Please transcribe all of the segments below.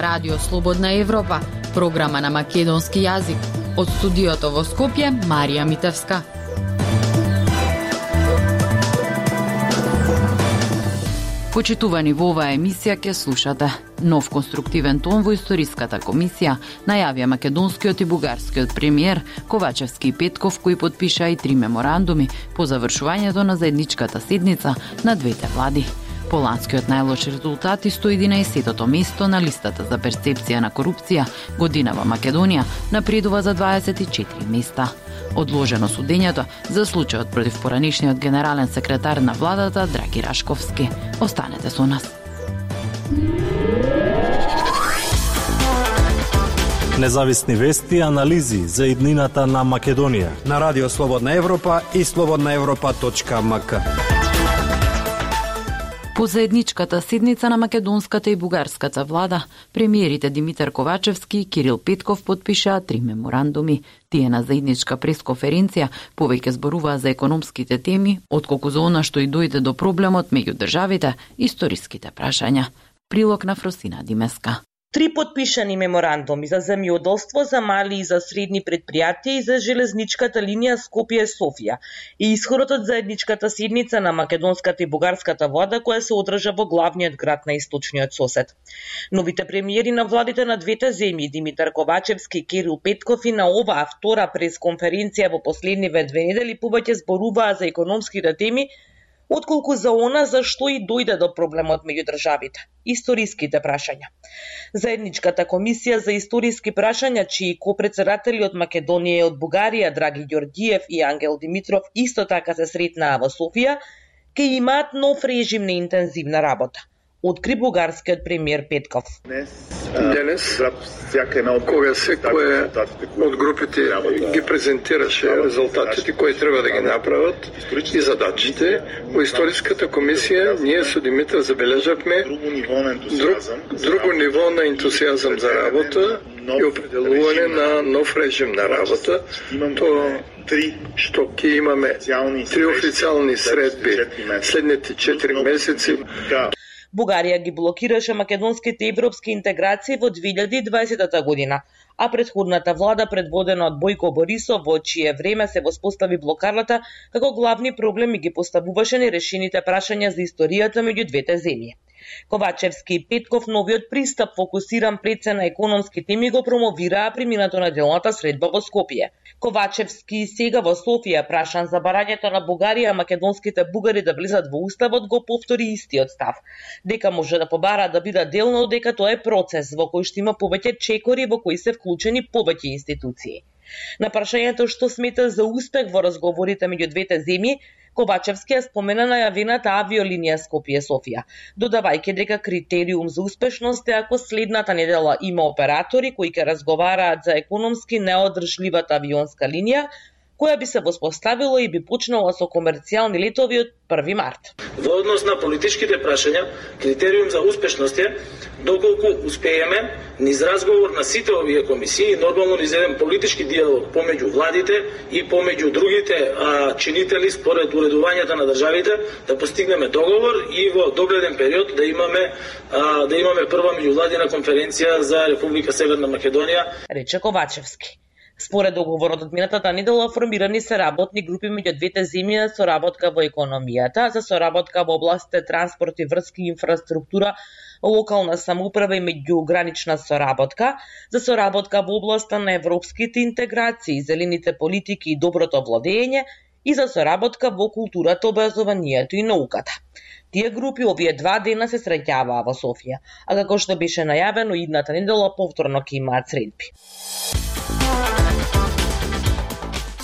Радио Слободна Европа, програма на македонски јазик. Од студиото во Скопје, Марија Митевска. Почитувани во оваа емисија ќе слушате нов конструктивен тон во историската комисија најавија македонскиот и бугарскиот премиер Ковачевски и Петков кои подпишаа и три меморандуми по завршувањето на заедничката седница на двете влади. Поланскиот најлош резултат и 111-тото место на листата за перцепција на корупција година во Македонија напредува за 24 места. Одложено судењето за случајот против поранишниот генерален секретар на владата Драги Рашковски. Останете со нас. Независни вести и анализи за иднината на Македонија на Радио Слободна Европа и слободнаевропа.мк. По заедничката седница на македонската и бугарската влада, премиерите Димитар Ковачевски и Кирил Петков подпишаа три меморандуми. Тие на заедничка пресконференција повеќе зборуваа за економските теми, отколку за она што и дојде до проблемот меѓу државите, историските прашања. Прилог на Фросина Димеска. Три подпишани меморандуми за земјоделство за мали и за средни предпријатија и за железничката линија Скопје-Софија и исходот од заедничката седница на македонската и бугарската влада која се одржа во главниот град на источниот сосед. Новите премиери на владите на двете земји Димитар Ковачевски и Кирил Петков и на оваа втора пресконференција во последниве две недели повеќе зборуваа за економските теми отколку за она за што и дојде до проблемот меѓу државите историските прашања. Заедничката комисија за историски прашања, чии копредседатели од Македонија и од Бугарија, Драги Ѓорѓиев и Ангел Димитров, исто така се сретнаа во Софија, ке имаат нов режим на интензивна работа откри бугарскиот премиер Петков. Денес, кога секој од групите ги презентираше резултатите кои треба да ги направат и задачите, во историската комисија ние со Димитар забележавме друг, друго ниво на ентусијазам за работа и определување на нов режим на работа. Тоа што ќе имаме три официјални средби следните 4 месеци. Бугарија ги блокираше македонските европски интеграции во 2020 година, а предходната влада предводена од Бојко Борисов во чие време се воспостави блокарата како главни проблеми ги поставуваше нерешените прашања за историјата меѓу двете земји. Ковачевски и Петков новиот пристап фокусиран пред се на економски теми го промовираа премината на делната средба во Скопје. Ковачевски сега во Софија прашан за барањето на Бугарија македонските бугари да влезат во уставот го повтори истиот став. Дека може да побара да бидат делно, дека тоа е процес во кој што има повеќе чекори во кои се вклучени повеќе институции. На прашањето што смета за успех во разговорите меѓу двете земји, Ковачевски ја спомена најавената авиолинија Скопје-Софија, додавајќи дека критериум за успешност е ако следната недела има оператори кои ќе разговараат за економски неодржливата авионска линија, која би се воспоставила и би почнала со комерцијални летови од 1 март. Во однос на политичките прашања, критериум за успешност е доколку успееме низ разговор на сите овие комисии, нормално низ еден политички диалог помеѓу владите и помеѓу другите а, чинители според уредувањето на државите да постигнеме договор и во догледен период да имаме а, да имаме прва меѓувладина конференција за Република Северна Македонија, рече Ковачевски. Според договорот од минатата недела формирани се работни групи меѓу двете земји за соработка во економијата, за соработка во областите транспорт и врски инфраструктура, локална самоуправа и меѓугранична соработка, за соработка во областа на европските интеграции, зелените политики и доброто владење и за соработка во културата, образованието и науката. Тие групи овие два дена се среќаваа во Софија, а како што беше најавено идната недела повторно ќе имаат средби.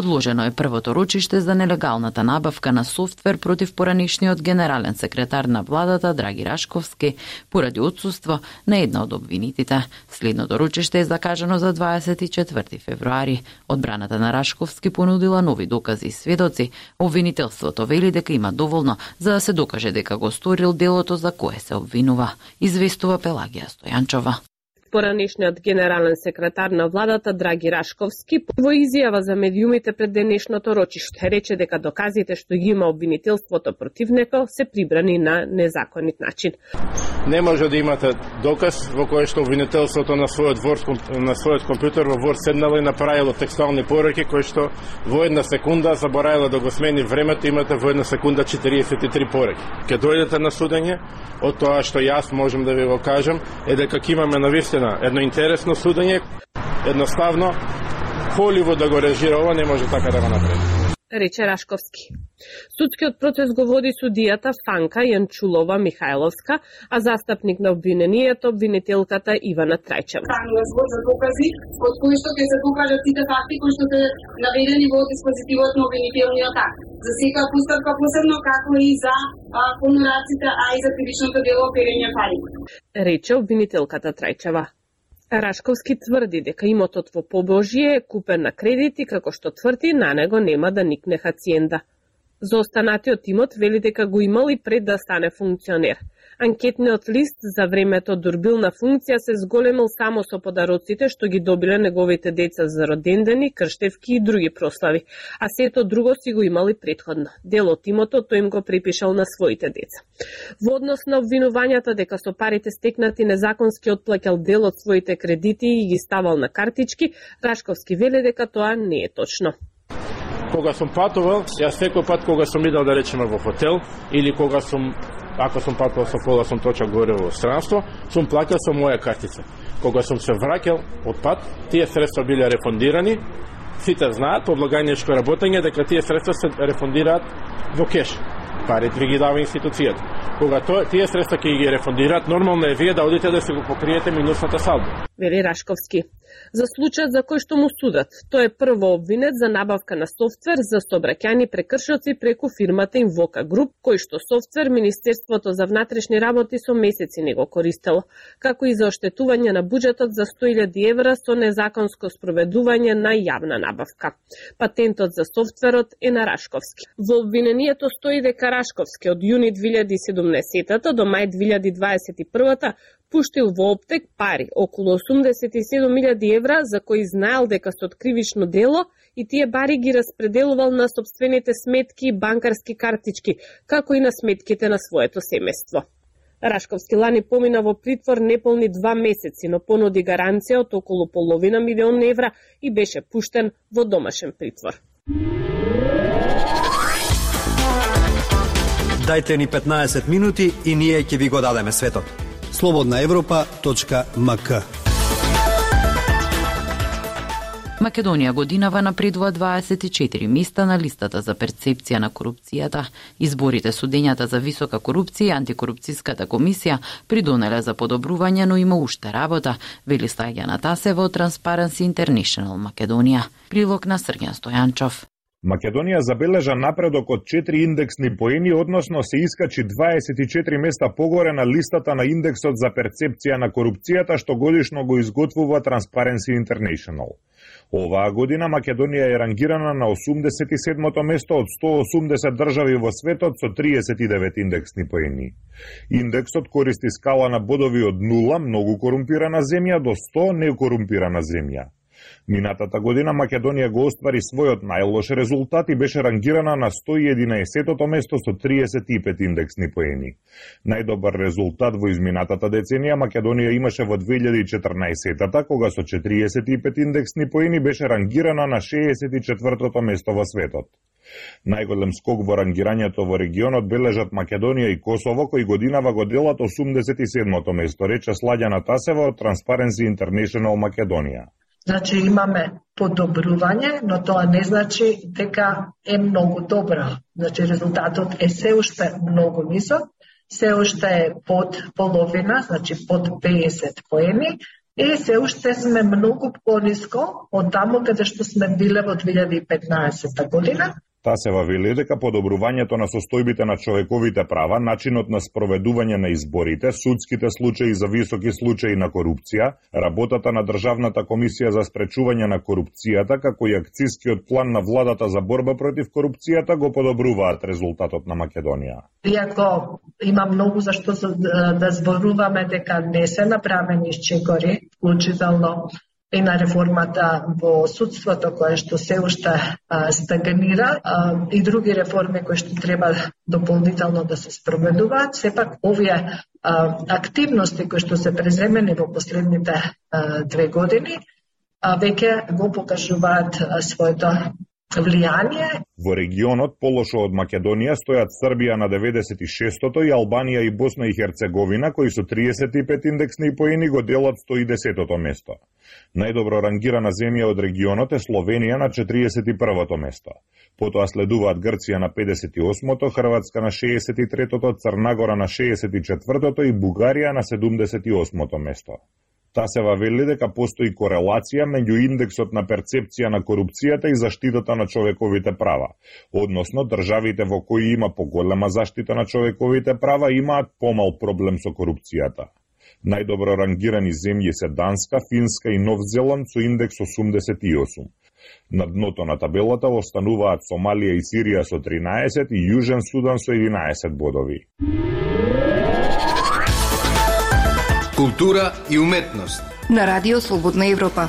Одложено е првото ручиште за нелегалната набавка на софтвер против поранишниот генерален секретар на владата Драги Рашковски поради отсуство на една од обвинитите. Следното ручиште е закажано за 24 февруари. Одбраната на Рашковски понудила нови докази и сведоци. Обвинителството вели дека има доволно за да се докаже дека го сторил делото за кое се обвинува. Известува Пелагија Стојанчова. Поранешниот генерален секретар на владата Драги Рашковски во изјава за медиумите пред денешното рочиште рече дека доказите што ги има обвинителството против него се прибрани на незаконит начин. Не може да имате доказ во кој што обвинителството на својот Word, на својот компјутер во Word седнало и направило текстуални пораки кои што во една секунда заборавило да го смени времето, имате во една секунда 43 пораки. Ке дојдете на судење, од тоа што јас можам да ви го кажам е дека имаме на вистина навистина едно интересно судење, едноставно Холивуд да го режира ова не може така да го направи рече Рашковски. Судскиот процес го води судијата Фанка Јанчулова Михајловска, а застапник на обвинението обвинителката Ивана Трајчева. Збор за докази, од кои што ќе се докажат сите факти кои што се наведени во диспозитивот на обвинителниот акт. За сека постапка посебно како и за понораците, а и за кривичното дело перење пари. Рече обвинителката Трајчева. Рашковски тврди дека имотот во Побожје е купен на кредит и како што тврди, на него нема да никне хациенда. За останатиот имот вели дека го имал и пред да стане функционер – Анкетниот лист за времето дурбилна функција се зголемил само со подароците што ги добиле неговите деца за родендени, крштевки и други прослави, а сето друго си го имали предходно. Дел од имото тој им го припишал на своите деца. Во однос на обвинувањата дека со парите стекнати незаконски отплакал дел од своите кредити и ги ставал на картички, Рашковски веле дека тоа не е точно кога сум патувал, јас секој пат кога сум идел да речеме во хотел или кога сум ако сум патувал со кола сум точак горе во странство, сум плакал со моја картица. Кога сум се враќал од пат, тие средства биле рефондирани, сите знаат по благајничко работење дека тие средства се рефондираат во кеш. Парите ви ги дава институцијата. Кога то, тие средства ќе ги рефондираат, нормално е вие да одите да се го покриете минусната салдо. Вели Рашковски. За случајот за кој што му судат, тој е прво обвинет за набавка на софтвер за собраќани прекршоци преку фирмата Invoca Group, кој што софтвер Министерството за внатрешни работи со месеци не го користело, како и за оштетување на буџетот за 100.000 евра со незаконско спроведување на јавна набавка. Патентот за софтверот е на Рашковски. Во обвинението стои дека Рашковски од јуни 2017 до мај 2021 пуштил во оптек пари, околу 87.000 евра, за кои знаел дека се откривично дело и тие бари ги распределувал на собствените сметки и банкарски картички, како и на сметките на своето семејство. Рашковски лани помина во притвор неполни два месеци, но понуди гаранција од околу половина милион евра и беше пуштен во домашен притвор. Дайте ни 15 минути и ние ќе ви го дадеме светот slobodnaevropa.mk Македонија годинава напредува 24 места на листата за перцепција на корупцијата. Изборите судењата за висока корупција и антикорупцијската комисија придонеле за подобрување, но има уште работа, вели Стајана Тасева од Transparency International Македонија. Прилог на Срген Стојанчов. Македонија забележа напредок од 4 индексни поени, односно се искачи 24 места погоре на листата на индексот за перцепција на корупцијата што годишно го изготвува Transparency International. Оваа година Македонија е рангирана на 87-то место од 180 држави во светот со 39 индексни поени. Индексот користи скала на бодови од 0, многу корумпирана земја, до 100, некорумпирана земја. Минатата година Македонија го оствари својот најлош резултат и беше рангирана на 111-тото место со 35 индексни поени. Најдобар резултат во изминатата деценија Македонија имаше во 2014-тата, кога со 45 индексни поени беше рангирана на 64-тото место во светот. Најголем скок во рангирањето во регионот бележат Македонија и Косово, кои годинава го делат 87-то место, рече Сладјана Тасева од Transparency International Македонија. Значи имаме подобрување, но тоа не значи дека е многу добро. Значи резултатот е се уште многу низок, се уште е под половина, значи под 50 поени, и се уште сме многу пониско од таму каде што сме биле во 2015 година, Та се вели дека подобрувањето на состојбите на човековите права, начинот на спроведување на изборите, судските случаи за високи случаи на корупција, работата на Државната комисија за спречување на корупцијата, како и акцискиот план на владата за борба против корупцијата го подобруваат резултатот на Македонија. Иако има многу за што да зборуваме дека не се направени исчекори, вклучително и на реформата во судството која што се уште стагнира и други реформи кои што треба дополнително да се спроведуваат, сепак овие активности кои што се преземени во последните две години веќе го покажуваат своето влијание. Во регионот, полошо од Македонија, стојат Србија на 96-тото и Албанија и Босна и Херцеговина, кои со 35 индексни поени го делат 110-тото место. Најдобро рангирана земја од регионот е Словенија на 41-то место. Потоа следуваат Грција на 58-то, Хрватска на 63-тото, Црнагора на 64-тото и Бугарија на 78-то место. Тасева вели дека постои корелација меѓу индексот на перцепција на корупцијата и заштитата на човековите права. Односно, државите во кои има поголема заштита на човековите права имаат помал проблем со корупцијата. Најдобро рангирани земји се Данска, Финска и Нов Зеланд со индекс 88. На дното на табелата остануваат Сомалија и Сирија со 13 и Јужен Судан со 11 бодови. Култура и уметност. На Радио Слободна Европа.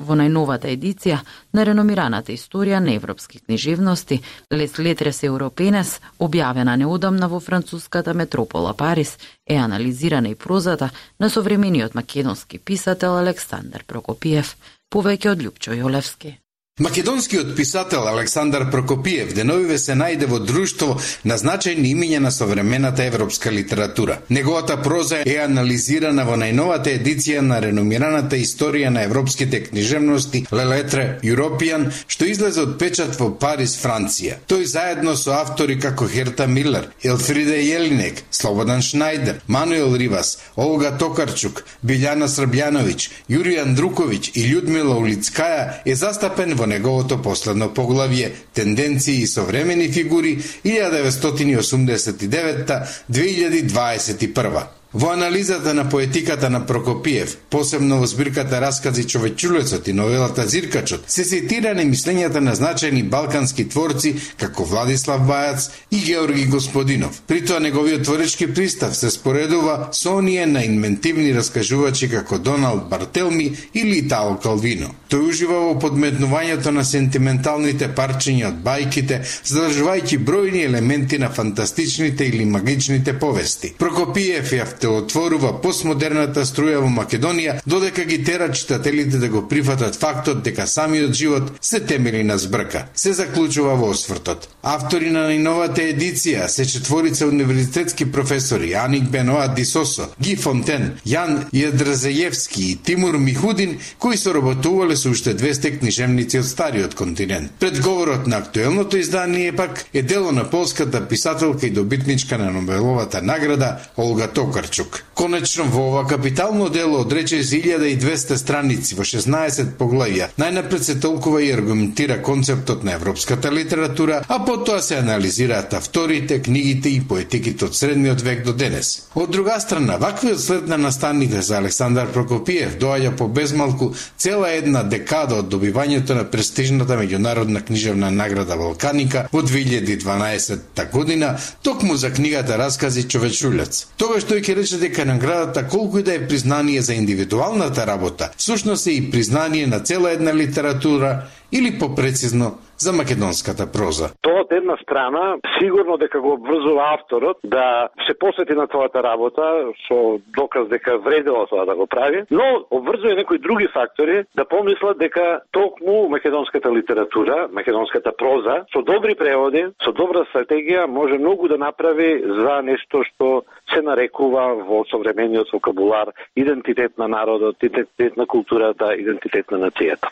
Во најновата едиција на реномираната историја на европски книжевности Лес Летрес Европенес, објавена неодамна во француската метропола Париз, е анализирана и прозата на современиот македонски писател Александар Прокопиев, повеќе од Лјупчо Јолевски. Македонскиот писател Александар Прокопиев деновиве се најде во друштво на значајни имиња на современата европска литература. Неговата проза е анализирана во најновата едиција на реномираната историја на европските книжевности Лелетре European, што излезе од печат во Париз, Франција. Тој заедно со автори како Херта Милер, Елфриде Јелинек, Слободан Шнајдер, Мануел Ривас, Олга Токарчук, Билјана Србјановиќ, Јуријан Андруковиќ и Људмила Улицкаја е застапен во неговото последно поглавје Тенденции и современи фигури 1989-2021. Во анализата на поетиката на Прокопиев, посебно во збирката Раскази човечулецот и новелата Зиркачот, се цитирани мислењата на значајни балкански творци како Владислав Бајац и Георги Господинов. При тоа неговиот творечки пристав се споредува со оние на инвентивни раскажувачи како Доналд Бартелми или Итао Калвино. Тој ужива во подметнувањето на сентименталните парчиња од бајките, задржувајќи бројни елементи на фантастичните или магичните повести. Прокопиев ја отворува постмодерната струја во Македонија, додека ги тера читателите да го прифатат фактот дека самиот живот се темели на збрка. Се заклучува во освртот. Автори на најновата едиција се четворица универзитетски професори Аник Беноа Дисосо, Ги Фонтен, Јан Јадразеевски и Тимур Михудин, кои соработувале со уште 200 книжевници од стариот континент. Предговорот на актуелното издание пак е дело на полската писателка и добитничка на Нобеловата награда Олга Токар Бакарчук. Конечно, во ова капитално дело од речиси 1200 страници во 16 поглавја, најнапред се толкува и аргументира концептот на европската литература, а потоа се анализираат авторите, книгите и поетиките од средниот век до денес. Од друга страна, ваквиот след на настаните за Александар Прокопиев доаѓа по безмалку цела една декада од добивањето на престижната меѓународна книжевна награда Балканика во 2012 година, токму за книгата Раскази човечулец. Тогаш тој ќе рече дека наградата колку и да е признание за индивидуалната работа, сушност е и признание на цела една литература или попрецизно за македонската проза. Тоа од една страна сигурно дека го обврзува авторот да се посвети на твојата работа со доказ дека вредело тоа да го прави, но обврзува некои други фактори да помислат дека токму македонската литература, македонската проза со добри преводи, со добра стратегија може многу да направи за нешто што се нарекува во современиот вокабулар идентитет на народот, идентитет на културата, идентитет на нацијата.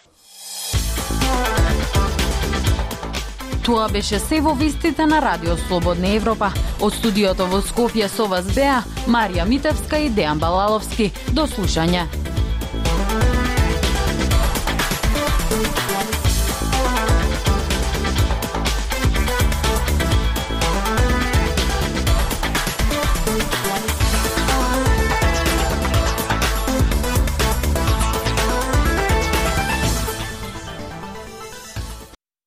Тоа беше се во вистите на Радио Слободна Европа. Од студиото во Скопје со вас беа Марија Митевска и Дејан Балаловски. До слушање.